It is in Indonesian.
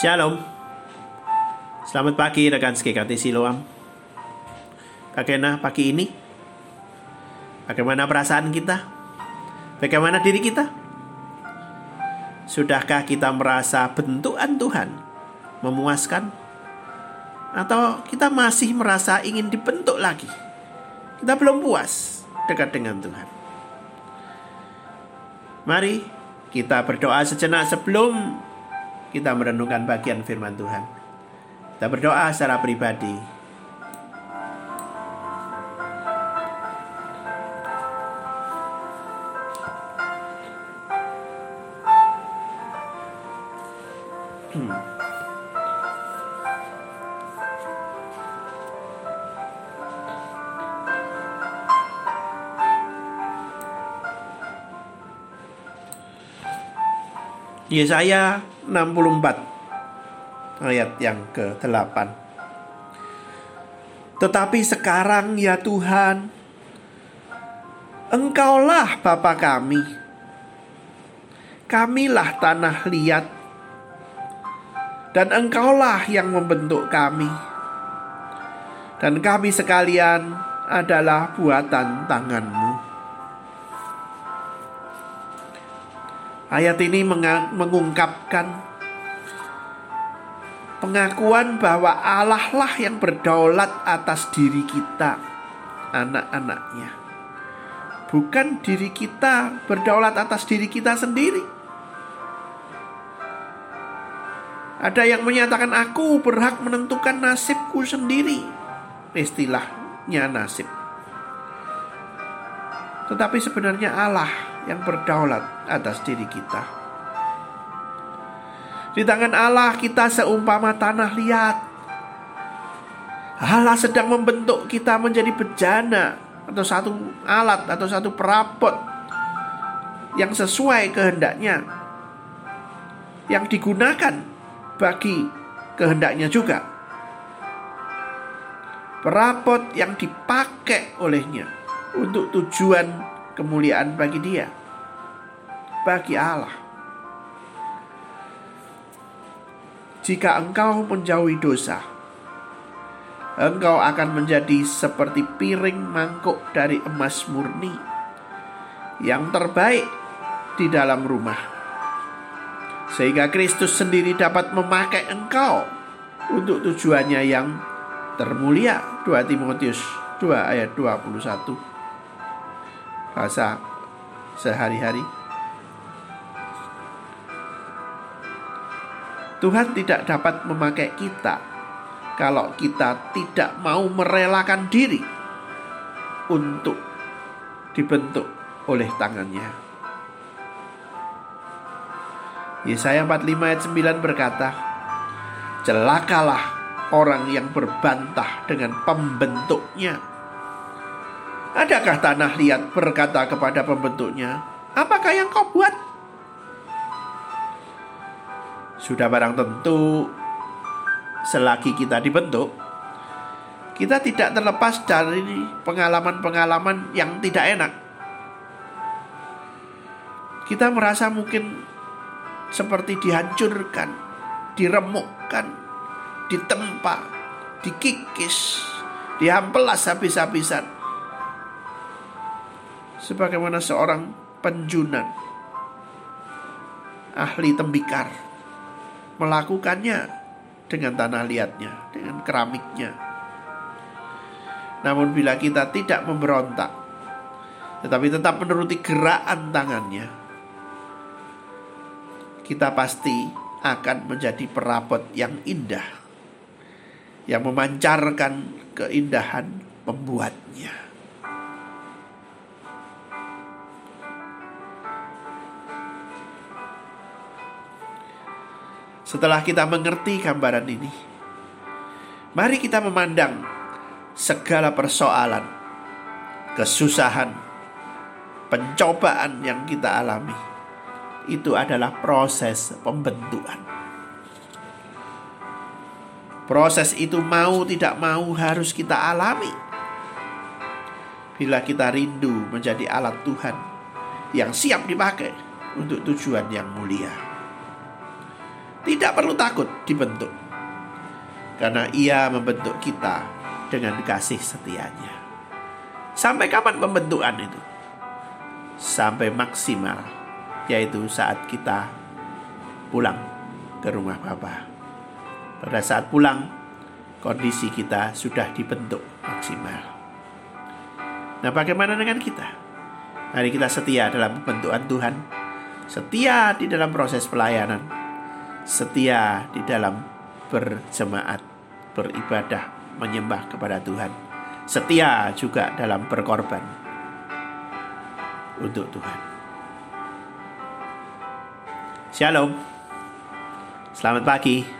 Shalom. Selamat pagi rekan SKKT Siloam. Bagaimana pagi ini? Bagaimana perasaan kita? Bagaimana diri kita? Sudahkah kita merasa bentukan Tuhan memuaskan? Atau kita masih merasa ingin dibentuk lagi? Kita belum puas dekat dengan Tuhan. Mari kita berdoa sejenak sebelum kita merenungkan bagian firman Tuhan. Kita berdoa secara pribadi. Hmm. Yesaya 64 ayat yang ke-8. Tetapi sekarang ya Tuhan, Engkaulah Bapa kami. Kamilah tanah liat dan Engkaulah yang membentuk kami. Dan kami sekalian adalah buatan tanganmu. Ayat ini mengungkapkan pengakuan bahwa Allah lah yang berdaulat atas diri kita, anak-anaknya. Bukan diri kita berdaulat atas diri kita sendiri. Ada yang menyatakan aku berhak menentukan nasibku sendiri. Istilahnya nasib. Tetapi sebenarnya Allah yang berdaulat atas diri kita. Di tangan Allah kita seumpama tanah liat. Allah sedang membentuk kita menjadi bejana atau satu alat atau satu perabot yang sesuai kehendaknya yang digunakan bagi kehendaknya juga. Perabot yang dipakai olehnya untuk tujuan kemuliaan bagi dia, bagi Allah. Jika engkau menjauhi dosa, engkau akan menjadi seperti piring mangkuk dari emas murni yang terbaik di dalam rumah. Sehingga Kristus sendiri dapat memakai engkau untuk tujuannya yang termulia. 2 Timotius 2 ayat 21 bahasa sehari-hari. Tuhan tidak dapat memakai kita kalau kita tidak mau merelakan diri untuk dibentuk oleh tangannya. Yesaya 45 ayat 9 berkata, Celakalah orang yang berbantah dengan pembentuknya. Adakah tanah liat berkata kepada pembentuknya, Apakah yang kau buat? Sudah barang tentu selagi kita dibentuk, kita tidak terlepas dari pengalaman-pengalaman yang tidak enak. Kita merasa mungkin seperti dihancurkan, diremukkan, ditempa, dikikis, dihampelas habis-habisan. Sebagaimana seorang penjunan, ahli tembikar, melakukannya dengan tanah liatnya, dengan keramiknya. Namun bila kita tidak memberontak, tetapi tetap menuruti gerakan tangannya, kita pasti akan menjadi perabot yang indah, yang memancarkan keindahan pembuatnya. Setelah kita mengerti gambaran ini, mari kita memandang segala persoalan, kesusahan, pencobaan yang kita alami. Itu adalah proses pembentukan. Proses itu mau tidak mau harus kita alami. Bila kita rindu menjadi alat Tuhan yang siap dipakai untuk tujuan yang mulia. Tidak perlu takut dibentuk. Karena ia membentuk kita dengan kasih setianya. Sampai kapan pembentukan itu? Sampai maksimal, yaitu saat kita pulang ke rumah Bapa. Pada saat pulang, kondisi kita sudah dibentuk maksimal. Nah, bagaimana dengan kita? Mari kita setia dalam pembentukan Tuhan, setia di dalam proses pelayanan, setia di dalam berjemaat, beribadah, menyembah kepada Tuhan, setia juga dalam berkorban untuk Tuhan. Shalom. Selamat pagi.